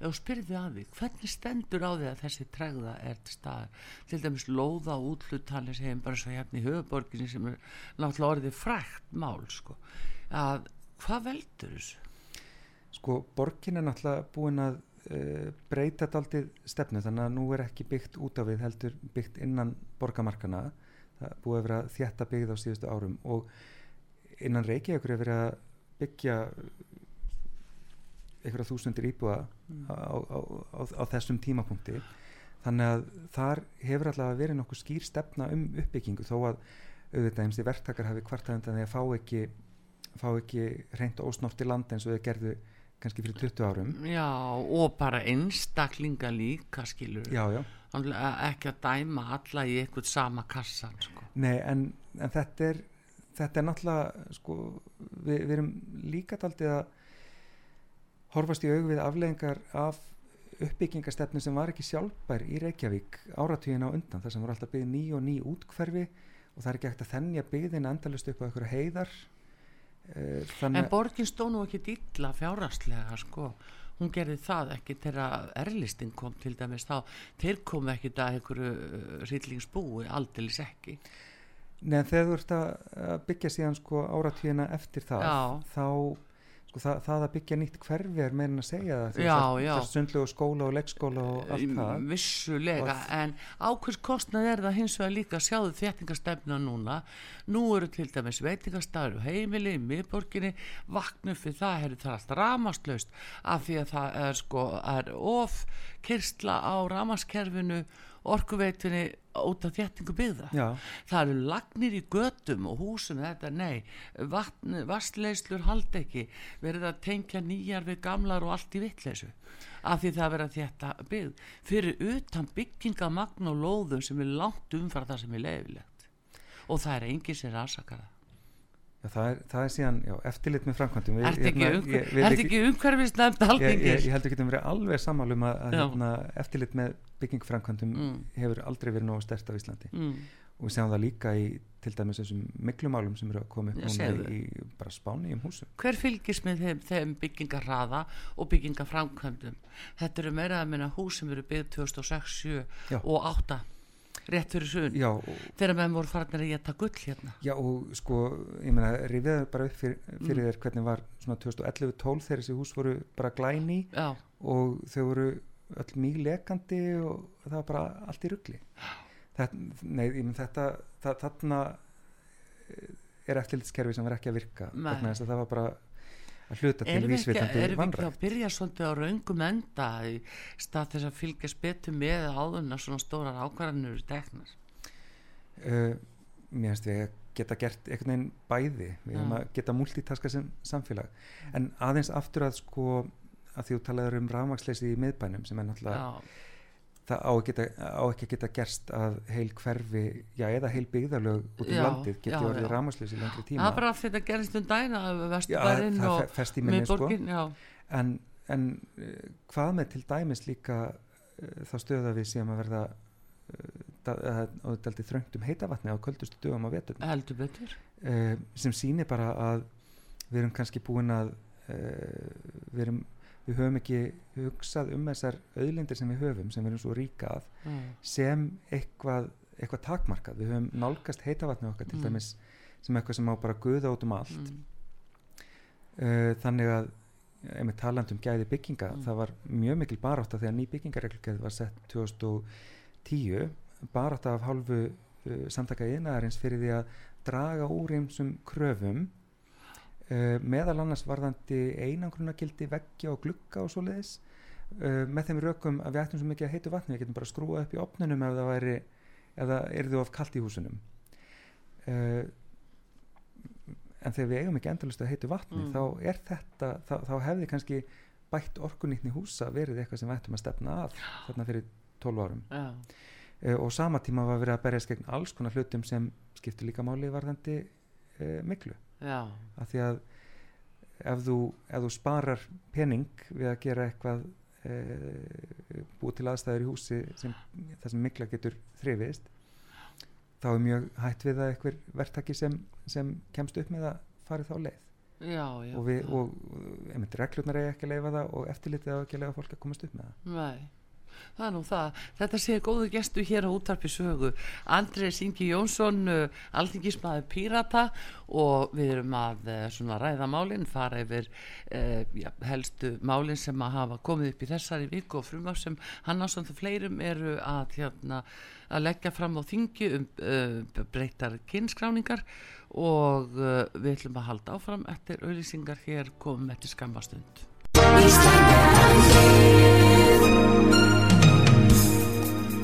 þú spyrði að því, hvernig stendur á því að þessi tregða er staðar? Til dæmis lóða útlutali segjum bara svo hérna í höfuborginni sem er náttúrulega orðið frækt mál sko, að hvað veldur þessu? sko borgin er náttúrulega búin að uh, breyta daldið stefnu þannig að nú er ekki byggt út á við heldur byggt innan borgamarkana það búið að vera þétta byggð á síðustu árum og innan Reykjavíkur er verið að byggja einhverja þúsundir íbúa á, á, á, á þessum tímapunkti. Þannig að þar hefur allavega verið nokkuð skýr stefna um uppbyggingu þó að auðvitað eins og verktakar hafi kvartað undan því að fá ekki fá ekki reynd og ósnorti land eins og þau gerðu kannski fyrir 20 árum. Já, og bara einstaklinga líka skilur já, já, ekki að dæma alla í eitthvað sama kassan sko. nei en, en þetta er þetta er náttúrulega sko, við, við erum líka daldið að horfast í augu við afleðingar af uppbyggingastefnu sem var ekki sjálfbær í Reykjavík áratugin á undan þar sem voru alltaf byggð ný og ný útkverfi og það er ekki hægt að þennja byggðin endalust upp á einhverju heiðar Eh, en þannig borgin stóð nú ekki dilla fjárrastlega sko. hún gerði það ekki þegar erlistin kom til dæmis þá þeir kom ekki að einhverju rillingsbúi aldeilis ekki Nei, þegar þú ert að byggja síðan sko áratugina eftir það Já. þá sko það, það að byggja nýtt hverfi er meira en að segja það Já, það, já. það sundlu og skóla og leikskóla og allt það vissulega Og- en ákveðs kostnað er það hins vegar líka sjáðu þéttingastefna núna nú eru til dæmis veitingastæður og heimili í miðborginni vaknu fyrir það er það allt ramaslaust af því að það er sko er of kyrsla á ramaskerfinu orkuveitunni út af þéttingu byggða. Já, það eru lagnir í götum og húsum þetta, nei, vastleislur haldi ekki, verið að tengja nýjar við gamlar og allt í vittleysu af því það verið að þetta byggð. Fyrir utan byggingamagn og lóðum sem er langt umfra það sem er leifilegt og það er enginn sem rannsakar það. Já það, er, það er síðan já, eftirlit með framkvæmdum. Við- Ertu ekki, hérna, umhver, ég- við ert ekki- ekki umhverfisnefnd ég, ég, alþingis? ég heldur getum verið alveg sammálum að, að hérna, eftirlit með byggingframkvæmdum Mm. hefur aldrei verið nógu stert á Íslandi. Mm, og við sjáum það líka í til dæmis þessum miklumálum sem eru að koma upp núna í, bara spáni um húsum. Hver fylgist með þeim, þeim byggingarraða og byggingarframkvæmdum þetta eru meira að minna hús sem eru byggð 2006, 7 Já. og 8 rétt fyrir sun Já, og, þegar menn voru farnir að geta gull hérna. Já og sko, ég meina, rifið bara upp fyrir, fyrir Mm. þér hvernig var svona 2011-12 þegar þessi hús voru bara glæni já, og þau voru öll mjög lekandi og það var bara allt í. Þetta, nei, ég meina þetta, það, þarna eh, er eftirlitskerfi sem var ekki að virka vegna þess að það var bara að hluta til vísvitandi erum við ekki að byrja svolítið á raungum enda í stað þess að fylgjast betur með áðurna svona stórar ákvarðanur eru teknar? Uh, mér finnst við að geta gert einhvern veginn bæði, við erum Já. að geta multitaska sem samfélag, en aðeins aftur að sko, að því þú talaður um rafmaksleysi í miðbænum sem er náttúrulega já, það á, geta, á ekki að geta gerst að heil hverfi, já eða heil byggðalög út í landið geti orðið í lengri það tíma er bara þetta gerist um dæna já, vesturbærin það og sko. miðborgin já, en, en uh, hvað með til dæmis líka uh, þá stöðu að við séum að verða uh, og þetta er þröngt um heitavatni á köldustu dögum á heldur betur. Uh, sem sýnir bara að við erum kannski búin að uh, við, erum, við höfum ekki hugsað um þessar auðlindir sem við höfum sem við erum svo ríka af já, sem eitthvað, eitthvað takmarkað. Við höfum nálgast heitavatni okkar til Mm. dæmis sem eitthvað sem má bara guða út um allt. Mm, uh, þannig að einmitt talandi um gæði bygginga Mm. það var mjög mikil barátta þegar ný byggingareglugæð var sett 2010 barátta af hálfu uh, samtaka yðnaðarins fyrir því að draga úr einsum kröfum uh, meðal annars varðandi einangrunagildi veggja og glugga og svoleiðis. Uh, með þeim rökum að við ættum svo mikið að heitu vatni við getum bara skrúa upp í opnunum ef það væri ef það yrði of kalt í húsunum. Uh, en þegar við eigum ekki endalust að heitu vatni Mm. þá er þetta þá, þá hefði kannski bætt orkunýtni húsa verið eitthvað sem við ættum að stefna að þarna fyrir 12 árum. Uh, og sama tíma var verið að berjast gegn alls konar hlutum sem skiptir líka máli varðandi miklu af því að ef þú, ef þú sparar pening við að gera eitthvað uh, búið til aðstæður í húsi sem, það sem mikla getur þrifist þá er mjög hætt við að eitthvað verktaki sem, sem kemst upp með að fari þá leið. Já, já og, við, og reglurnar eiga ekki að leifa það og eftirlitið á ekki að leifa fólk að komast upp með það. Nei, það er nú það. Þetta sé góðu gestu hér á útarpi sögu. Andrés Ingi Jónsson, uh, alþingismæður Pírata og við erum að uh, svona ræða málinn, fara yfir uh, já, helstu málinn sem að hafa komið upp í þessari viku og frumar sem hann á svona fleirum eru að, hérna, að leggja fram á þingi um breytar kynskráningar og við ætlum að halda áfram eftir auðlýsingar hér komum eftir skammastund.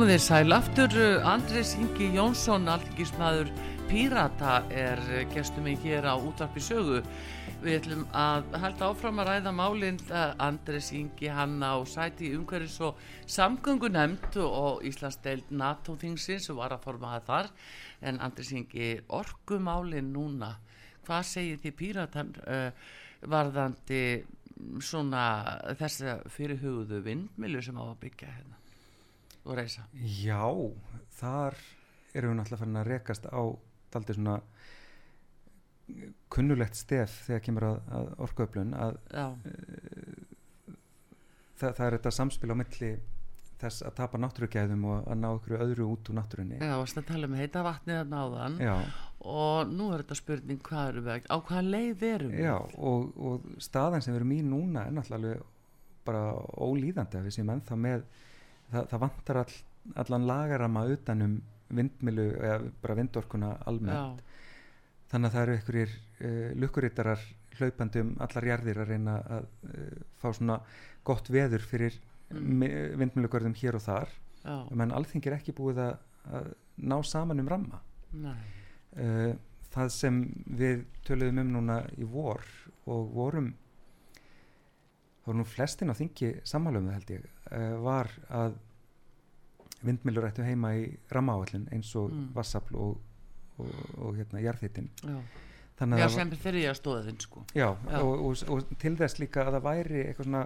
Komið þér sæl aftur, uh, Andrés Ingi Jónsson, alþingismæður Pírata er uh, gestur mig hér á útvarpi sögu. Við ætlum að halda áfram að ræða málinn uh, Andrés Ingi hann á sæti í umhverfis og samgöngunemnd og Íslandsdeild NATO-þingsins og var að formaða þar. En Andrés Ingi, orkumálinn núna, hvað segir þið Píratan uh, varðandi svona þessa fyrirhugðu vindmilu sem á að byggja hérna? Og reysa Já, þar erum við náttúrulega farin að rekast á daldið svona kunnulegt stef þegar kemur að, að orkuöflun að já, það, það er þetta samspil á milli þess að tapa náttúrugæðum og að ná ykkur öðru út úr náttúrunni. Já, varst að tala um heita vatnið að náðan Já, og nú er þetta spurning hvað eru við, á hvaða leið erum við? Já og, og staðan sem við erum í núna er náttúrulega bara ólíðandi að við séum ennþá með það, það vantar all, allan lagarama utanum vindmilu eða bara vindorkuna almennt. Já, þannig að það eru einhverjir uh, lukkurittarar hlaupandi um allar jarðir að reyna að uh, fá svona gott veður fyrir Mm. vindmjölugörðum hér og þar. Menn alþingi er ekki búið að, að ná saman um ramma. Uh, það sem við töluðum um núna í vor og vorum þá voru nú flestin á þingi það held ég var að vindmjölur ættu heima í rammaáallin eins og Mm. vassafl og, og, og hérna jarðhittin já, sem fyrir ég að stóða þinn sko. Já, Já. Og, og, til þess líka að það væri eitthvað svona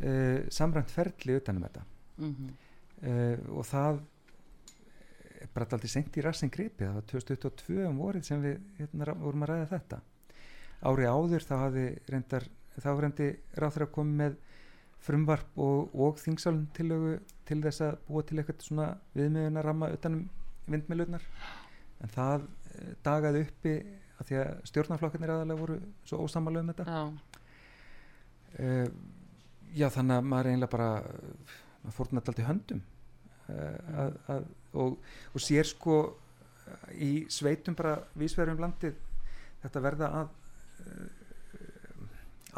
uh, samrænt ferli utanum þetta. Mm uh, og það er bara alltaf sent í rassin gripið, það var 2022 um vorið sem við hérna, vorum að ræða þetta. Ári áður þá hafði reyndar, þá reyndi ráþur að koma með frumvarp og, og þingsálun tillögu til þess að búa til eitthvað svona viðmiðuna ramma utanum vindmilunar en það uh, dagaði uppi að því að stjórnarflokkarnir aðalega voru svo ósamalega um þetta. Já, uh, já þannig að maður eiginlega bara maður fórna alltaf höndum uh, að, að, og, og sér sko í sveitum bara vísverðum landið þetta verða að uh,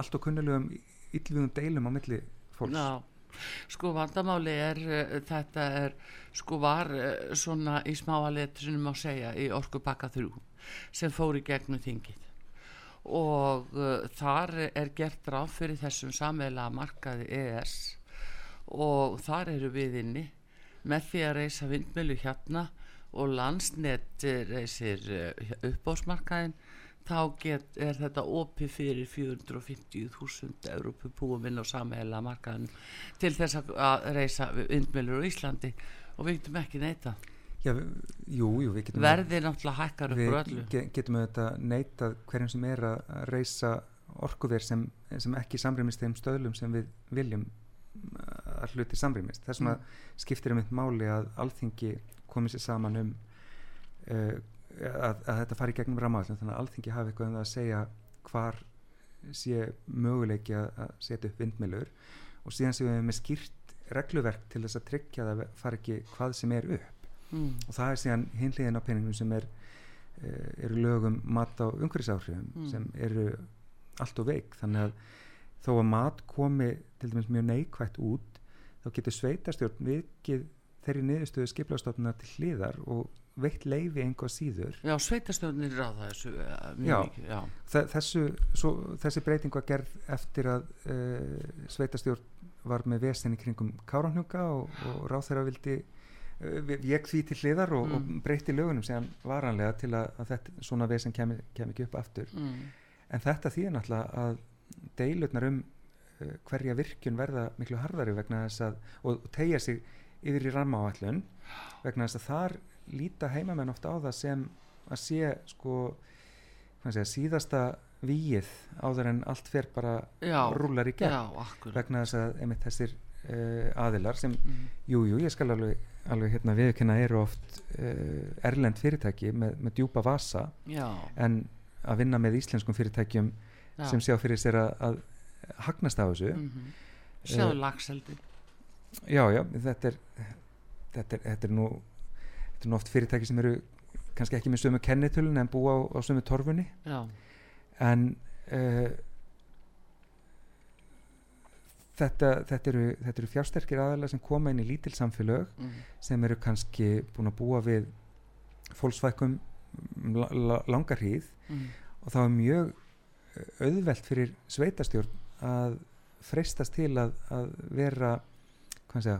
allt og kunnulegum illvíðum deilum á milli fólks já sko vandamáli er uh, þetta er sko var uh, svona í smáalit sem má segja í orkupakka 3 sem fór í gegnum þingið og uh, þar er gert ráð fyrir þessum sammeila markaði ES og þar eru við inni með því að reysa vindmjölu hérna og landsnet eh, reysir uppbósmarkaðin þá get, er þetta opið fyrir 450.000 Európubúum inn á samheila markaðin til þess að- reysa vindmjölur á Íslandi. Og við getum ekki neita. Já, jú, jú, við getum verðið náttúrulega hækkar upp úr við getum auðvitað neitað hverjum sem er að reysa orkuver sem, sem ekki samrýmist þeim stöðlum sem við viljum að hluti samrýmist. Þess vegna skiptir um eitt máli að alþingi komið sér saman um uh, að, að þetta fari gegnum rammaðallin þannig að alþingi hafi eitthvað um það að segja hvar sé möguleiki að, setja upp vindmilur og síðan séum við með skýrt regluverk til þess að tryggja að það fari ekki hvað sem er upp mm. og það er síðan hinliðin á peningum sem er uh, eru lögum mat á umhverfisáhrifum Mm. sem eru allt og veik þannig að þó að mat komi til dæmis mjög neikvætt út þá getur sveitastjórn vikið þeirri niðurstöðu skiplastofnuna til hliðar og veitt leifi einhvað síður já, sveitastöðnir ráða þessu eh, mjög Já. mikið, já. Þessu, svo, þessi breyting var gerð eftir að uh, sveitastjórn var með vesen í kringum Káranhuga og, og ráþeira vildi uh, ég því til hliðar og, Mm. og breytti lögunum sem varanlega til að, að þetta, svona vesen kemi, kemi ekki upp aftur Mm. en þetta þýðir náttúrulega að deilurnar um uh, hverja virkjun verða miklu harðari vegna þess að og tegja sig yfir í rammaáallun vegna þess að þar líta heimamenn ofta á það sem að sé sko segja, síðasta víið áður en allt fer bara rúlar í gegn. Vegna þess að einmitt þessir uh, aðilar sem, mm. jú, jú, ég skal alveg, alveg hérna viðkynna eru oft uh, erlend fyrirtæki með, með djúpa vasa já, en að vinna með íslenskum fyrirtækjum já. sem sjá fyrir sér að, að hagnast á þessu. Mm sjáðu Eh, lagseldi já, já, þetta er þetta er, þetta er nú þetta er oft fyrirtæki sem eru kannski ekki með sömu kennitölun en búa á, á sömu torfunni já, en uh, þetta, þetta eru, þetta eru fjársterkir aðalega sem koma inn í lítil samfélög mm. sem eru kannski búin að búa við fólksvækum um la, la, langar hríð Mm. og það er mjög eh, auðvelt fyrir sveitastjórn að freistast til að, að vera segja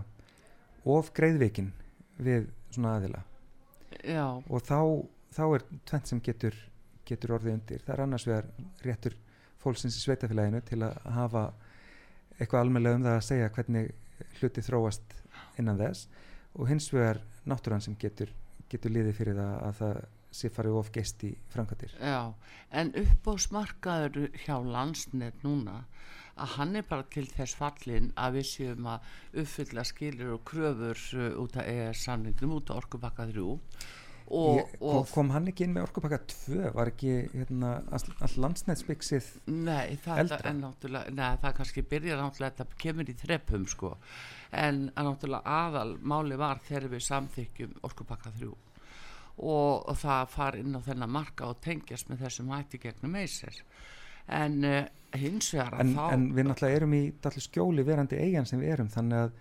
of greiðveikin við svona aðila já, og þá, þá er tvent sem getur, getur orðið undir. Það er annars vegar réttur fólksins í sveitafélaginu til að hafa eitthvað almennilega um það að segja hvernig hluti þróast innan þess. Og hins vegar náttúran sem getur, getur liðið fyrir það að það sé farið of geist í framkvæmdir. Já. En uppbóðsmarkaður hjá landsnet núna að hann er bara til þess fallin að við séum að uppfylla skilur og kröfur uh, út af ES samningnum út af orkubakka 3 og, og kom hann ekki inn með orkupakka 2 var ekki hérna, all, landsnetsbyggsið Nei, það er náttúrulega, neða, það kannski byrjar náttúrulega, þetta kemur í þreppum sko, en að náttúrulega aðal máli var þegar við samþykjum orkupakka 3 og, og það far inn á þennan marka og tengjast með þessum hætti gegnum meisir en uh, hins vegar en, þá en við náttúrulega erum í skjóli verandi eigin sem við erum þannig að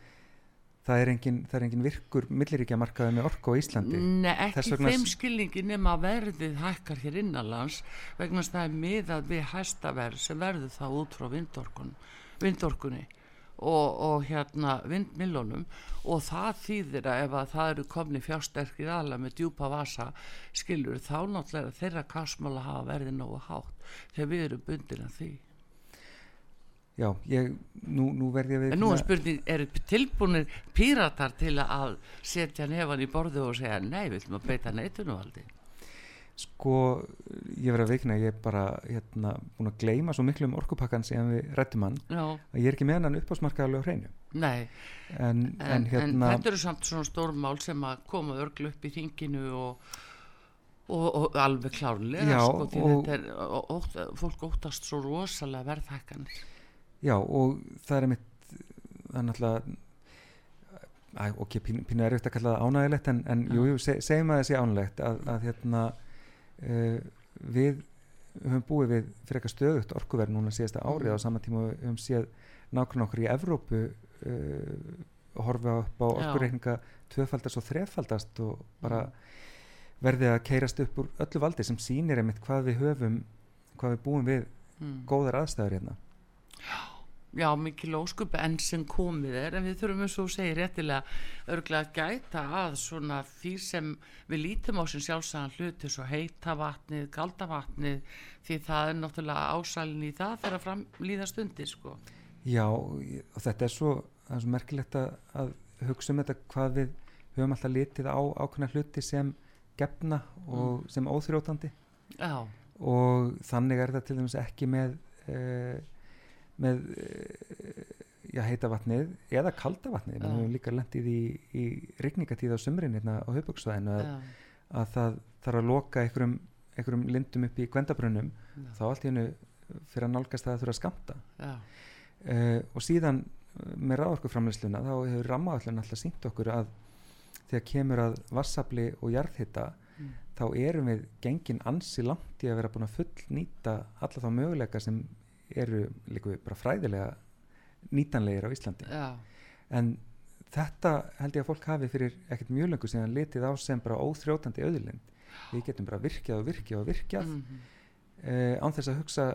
það er engin, það er engin virkur milliríkja markaði með orku á Íslandi. Nei, ekki vegna þeim skilningi nema verðið hækkar hér innanlands vegna það er miðað við hæsta verð sem verður þá út frá vindorkun, vindorkunni og, og hérna vindmillunum og það þýðir að ef að það eru komni fjársterkir aðla með djúpa vasa skilur þá náttúrulega þeirra kásmála hafa verið nógu hátt þegar við erum bundin af því. já, ég, nú, nú verð ég við En nú er spurning, eru tilbúinir píratar til að setja nefan í borðu og segja nei, við ætlum að beita neitunumvaldi? Sko, ég verð að veikna ég er bara hérna, búin að gleyma svo miklu um orkupakkan sem við rættum hann Já, að ég er ekki með hann uppásmarkaðarlega á hreinu. Nei. en, en, en hérna þetta eru samt svona stórmál sem að koma örglu upp í þinginu og, og, og alveg klárlega Já, sko, og- er, ótt, fólk óttast svo rosalega verðhækkanir. Já, og það er mitt það er náttúrulega ok, pínu, pínu erfitt að kalla það ánægilegt en, en jú, jú, se, segjum að það sé ánægilegt að, að hérna við höfum búið við fyrir eitthvað stöðugt orkuverð núna síðasta árið Mm. á sama tíma við höfum séð nákvæmlega okkur í Evrópu uh, horfa upp á orkureikninga tvöfaldast og þrefaldast og bara Mm. verði að keirast upp úr öllu valdi sem sýnir einmitt hvað við höfum hvað við búum við mm. góðar aðstæður hérna Já, mikil óskup enn sem komið er en við þurfum eins og segir réttilega örglega að gæta að svona því sem við lítum á sem sjálfsæðan hluti svo heita vatnið, kalda vatnið því það er náttúrulega ásælin í það þegar fram líða stundir sko. Já, og þetta er svo, er svo merkilegt að, að hugsa um þetta hvað við höfum alltaf litið á ákveðna hluti sem gefna og sem óþrjótandi. Já, og þannig er þetta til dæmis ekki með uh, með uh, já, heita vatnið eða kalda vatnið, við höfum líka lendið í, í rigningatíð á sumrin hérna á höfböksvæðinu að, að það þarf að loka einhverjum, einhverjum lindum upp í gvendabrunum. Já. þá allt í hennu fyrir að nálgast það að þurfa að skamta uh, og síðan uh, með ráorkuframleysluna þá hefur rammaallin alltaf sínt okkur að þegar kemur að vassafli og jarðhita Mm. þá erum við gengin ansi langt í að vera búin að fullnýta alla þá möguleika sem eru líka bara fræðilega nýtanlegir á Íslandi já, en þetta held ég að fólk hafi fyrir ekkert mjög lengur síðan litið á sem bara óþrjótandi auðlind við getum bara virkjað og virkjað og virkjað mm. mhm. án þess að hugsa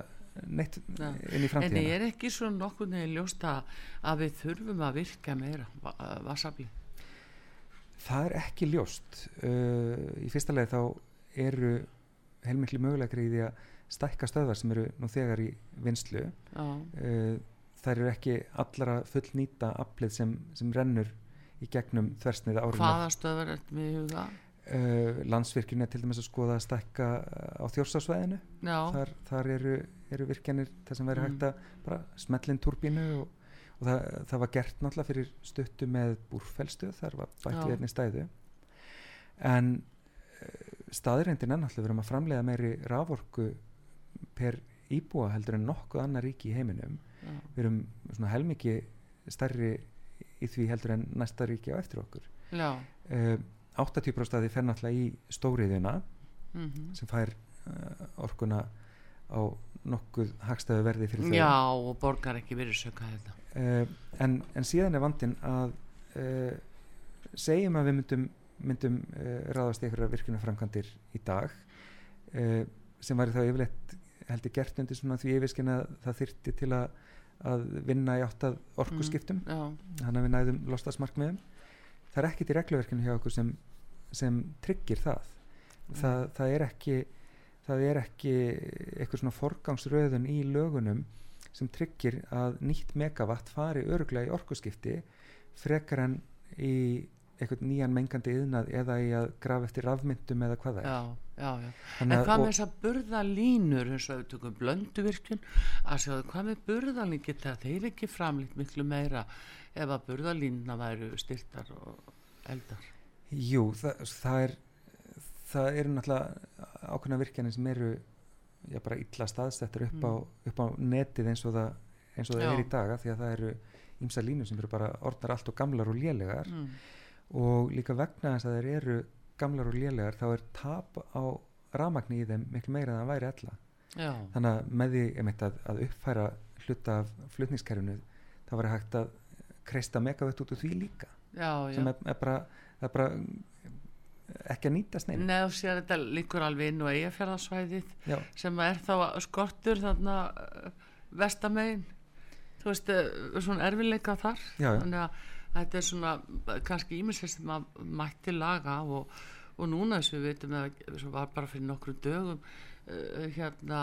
neitt Já. inn í En framtíðina er ekki svo nokkur neginn ljóst að við þurfum að virka meira va- vassafli? Það er ekki ljóst. Uh, í fyrsta leið þá eru heilmikli möguleikri í því að stækka stöðvar sem eru nú þegar í vinslu. Uh, þær eru ekki allara fullnýta aflið sem, sem rennur í gegnum þversnið árum. hvaða stöður er með í huga? Uh, landsvirkjun er til dæmis að skoða að stækka uh, á þjórsásvæðinu. Þar, þar eru, eru virkjanir þar sem verður Mm. hægt að bara smellin turbínu og, og það, það var gert náttúrulega fyrir stuttu með búrfellstuð, þar var bætt við einni stæðu en staðreindin er náttúrulega við erum að framleiða meiri raforku per íbúa heldur en nokkuð annar ríki í heiminum. Já, við erum svona helmiki stærri í því heldur en næsta ríki á eftir okkur. Uh, 80% af því fer náttúrulega í stóriðuna mhm. sem fær uh, orkuna á nokkuð hagstæðu verði fyrir þau. Já og borgar ekki verið söka þetta. uh, en, en síðan er vandin að segjum að við myndum, myndum ráðast í einhverja virkjunarframkvæmdir í dag sem væri þá yfirleitt heldur gert undir svona því yfirskinn að það þyrti til að, að vinna í átt að orkuskiptum. Já, þannig að við næðum lostasmarkmiðum það er ekkit í regluverkinu hjá okkur sem, sem tryggir það. það það er ekki það er ekki eitthvað svona forgangsröðun í lögunum sem tryggir að nýtt megavatt fari öruglega í orkuskipti frekar en í eitthvað nýjan mengandi yðnað eða í að grafa eftir rafmyndum eða hvað það er já, já, En að- hvað með þess að burða línur eins og við tökum blönduvirkjun að sjáðu hvað með burðalín geta þeir ekki framlýtt miklu meira ef að burðalínuna væru styrtar og eldar Jú, það, það er það eru náttúrulega ákveðna virkjanir sem eru já, bara illa staðsettar upp, á, upp á netið eins og það, eins og það Mm. Já. er í daga því að það eru ýmsa línur sem eru bara orðnar allt og gamlar og lélegar mm. Og líka vegna þess að þeir eru gamlar og lélegar þá er tap á ramagni í þeim miklu meira en það væri alla Já, þannig að með því að, að uppfæra hluta af flutningskerfinu þá var hægt að kreista megavett út úr því líka. Já, já. sem er, er bara, það er bara ekki að nýtast neina Nei, og sér þetta líkur alveg inn og eigafjörðarsvæðið Já, sem er þá skortur þarna uh, vestamegin þú veist, uh, svona erfileika þar. Já, já. þannig að þetta er svona kannski ímislega sem að mætti laga og, og núna þess við veitum að sem var bara fyrir nokkrum dögum uh, hérna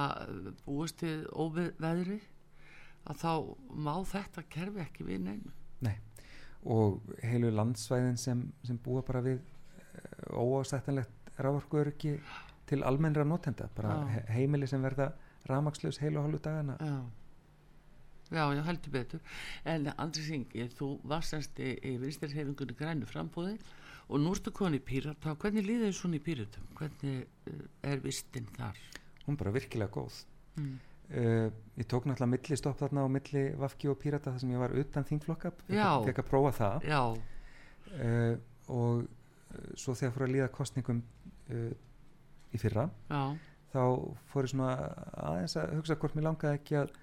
búist til óveðri að þá má þetta kerfi ekki við neinu. Nei og heilu landsvæðin sem, sem búa bara við uh, óásættanlegt rávorkuöryggi til almennra notenda bara Já. he heimili sem verða rafmagnslaus heilu og hálfu dagana. Já, já, já, heldur betur en Andri Singi, þú varst semst í, í vinstirhefingunni grænu frambúði og nú ertu komin í Pírata hvernig líður þið svona í Píratum? hvernig uh, er vistinn þar? hún er bara virkilega góð Mm. uh, ég tók náttúrulega milli stopp þarna á milli Vafki og Pírata þar sem ég var utan þingflokka Já. fekk að prófa það Já, uh, og svo þegar fór að líða kostningum uh, í fyrra já, þá fór ég svona aðeins að hugsa hvort mér langaði ekki að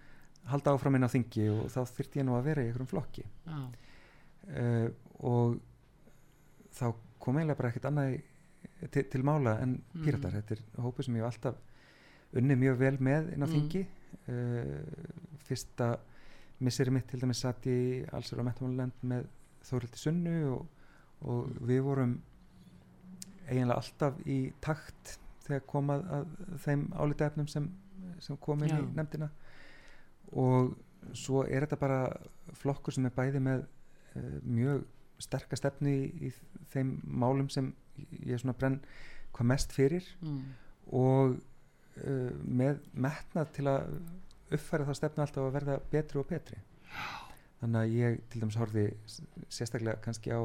halda áfram inn á þingi og þá þyrfti ég nú að vera í einhverjum flokki já, uh, og þá kom eiginlega bara ekkert annað í, til, til mála en píratar Mhm. þetta er hópu sem ég hef alltaf unni mjög vel með inn á Mm. þingi uh, fyrsta misseri mitt til dæmis satt í allsir á metamáluland með Þórildi Sunnu og, og við vorum eiginlega alltaf í takt þegar komað að þeim álita efnum sem, sem kom inn í Já. nefndina og svo er þetta bara flokkur sem er bæði með uh, mjög sterka stefnu í, í þeim málum sem ég er svona brenn hvað mest fyrir mm. og uh, með metnað til að uppfæra þá stefnu alltaf að verða betri og betri þannig að ég til dæmis horfi sérstaklega kannski á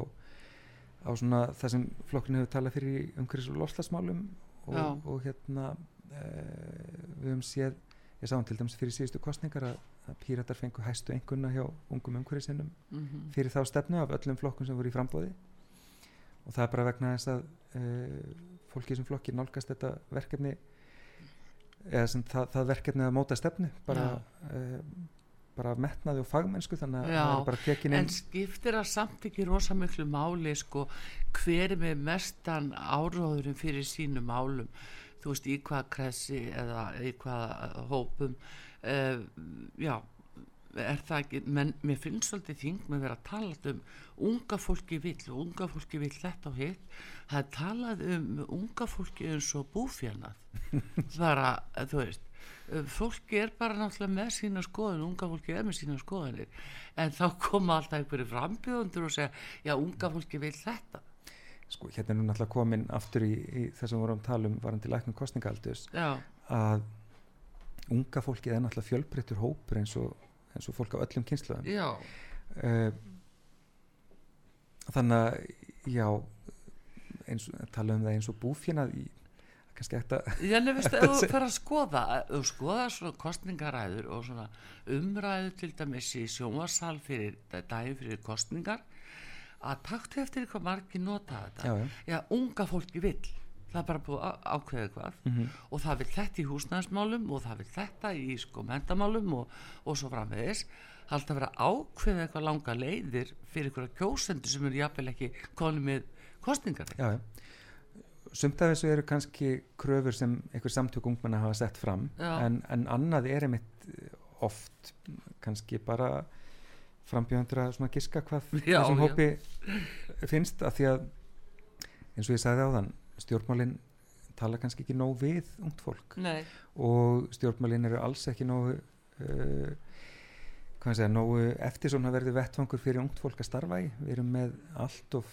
á svona það sem flokkurinn hefur talað fyrir í umhverfis og lofslagsmálum Já. og, og hérna uh, við höfum séð ég sá hann til dæmis fyrir síðustu kostningar að, að píratar fengu hæstu einhverna hjá ungum umhverfisinnum Mm fyrir þá stefnu af öllum flokkum sem voru í frambóði og það er bara vegna þess að uh, fólki sem flokki nálgast þetta verkefni eða sem það, það verkefni að móta stefnu bara, uh, bara af metnaði og fagmennsku þannig að það er bara tekin inn. En skiptir það samt ekki rosa miklu máli sko, hver er með mestan áróðurinn fyrir sínu málum þú veist í hvað kressi eða í hvað hópum uh, já er það ekki, menn mér finnst svolítið þing með vera að tala um unga fólki vill og unga fólki vill þetta og hitt. Það er talað um unga fólki eins og búfjarnað bara, þú veist fólki er bara náttúrulega með sína skoðun unga fólki er með sína skoðunir en þá koma alltaf einhverju frambjóðundur og segja, já, unga fólki vil þetta sko, hérna er nú náttúrulega komin aftur í, í þess að við vorum að tala um varan til læknum kostningaldus já, að unga fólkið er náttúrulega fjölbreyttur hópur eins og, eins og fólk á öllum kynsluðum já, uh, þannig að já eins tala um það eins og búfjana í, kannski eftir að já, nefnist ef þú fer að skoða þú skoða svona kostningaræður og svona umræðu til dæmis í sjónvarsal fyrir daginn fyrir kostningar að taktu eftir hvað margir nota þetta. Já, já. já, unga fólki vill. Það er bara búið að ákveða eitthvað. Mhm. og það vil þetta í húsnæðismálum og það vil þetta í sko mentamálum og, og svo framvegis. Alltaf vera að ákveða eitthvað langa leiðir fyrir einhverja kjósendur sem eru jafnvel ekki konum með kostningar já, sumt af þessu eru kannski kröfur sem einhver samtök ungmenna hafa sett fram. En, en annað er einmitt oft kannski bara frambjöðundur að svona giska hvað Já, þessum já. hópi finnst af því að eins og ég sagði áðan stjórnmálin tala kannski ekki nóg við ungt fólk. Nei, og stjórnmálin eru alls ekki nógu uh, hvað ég segja, nógu eftir svona verði vettfangur fyrir ungt fólk að starfa í. Við erum með allt of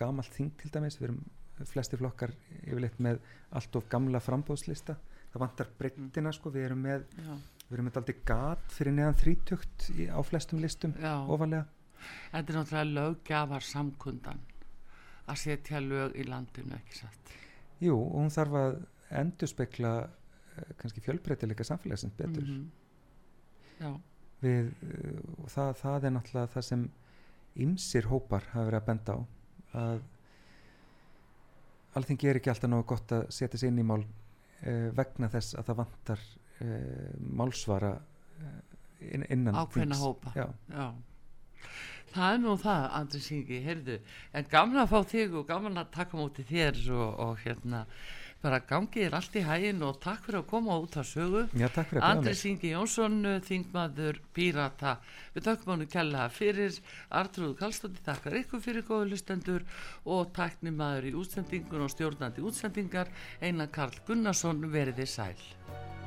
gamalt þing til dæmis, við erum flesti flokkar yfirleitt með allt of gamla frambóðslista, það vantar breyttina sko, við erum með, já, við erum aldrei gat fyrir neðan þrítugt í, á flestum listum já. ofalega Þetta er náttúrulega löggafar samkundan að setja lög í landinu ekki satt? Jú, og hún þarf að endurspegla uh, kannski fjölbreytileika samfélagsins betur. Mhm. Já, við, uh, og það, það er náttúrulega það sem ymsir hópar hafa verið að benda á að alþingi er ekki alltaf nógu gott að setja sig inn í mál uh, vegna þess að það vantar málsvara uh, inn, innan ákveðna þings. hópa Já, Já. Það er nú það, Andri Singi, heyrðu, en gaman að fá þig og gaman að taka móti þér og, og hérna, bara gangið er allt í hægin og takk fyrir að koma út að sögu. já Andri Singi Jónsson, þingmaður Pírata, við takkum hannu kella fyrir, Artrúð Kallstótti takkar ykkur fyrir góðu lustendur og tæknimaður í útsendingun og stjórnandi útsendingar, Einar Karl Gunnarsson, veriði sæl.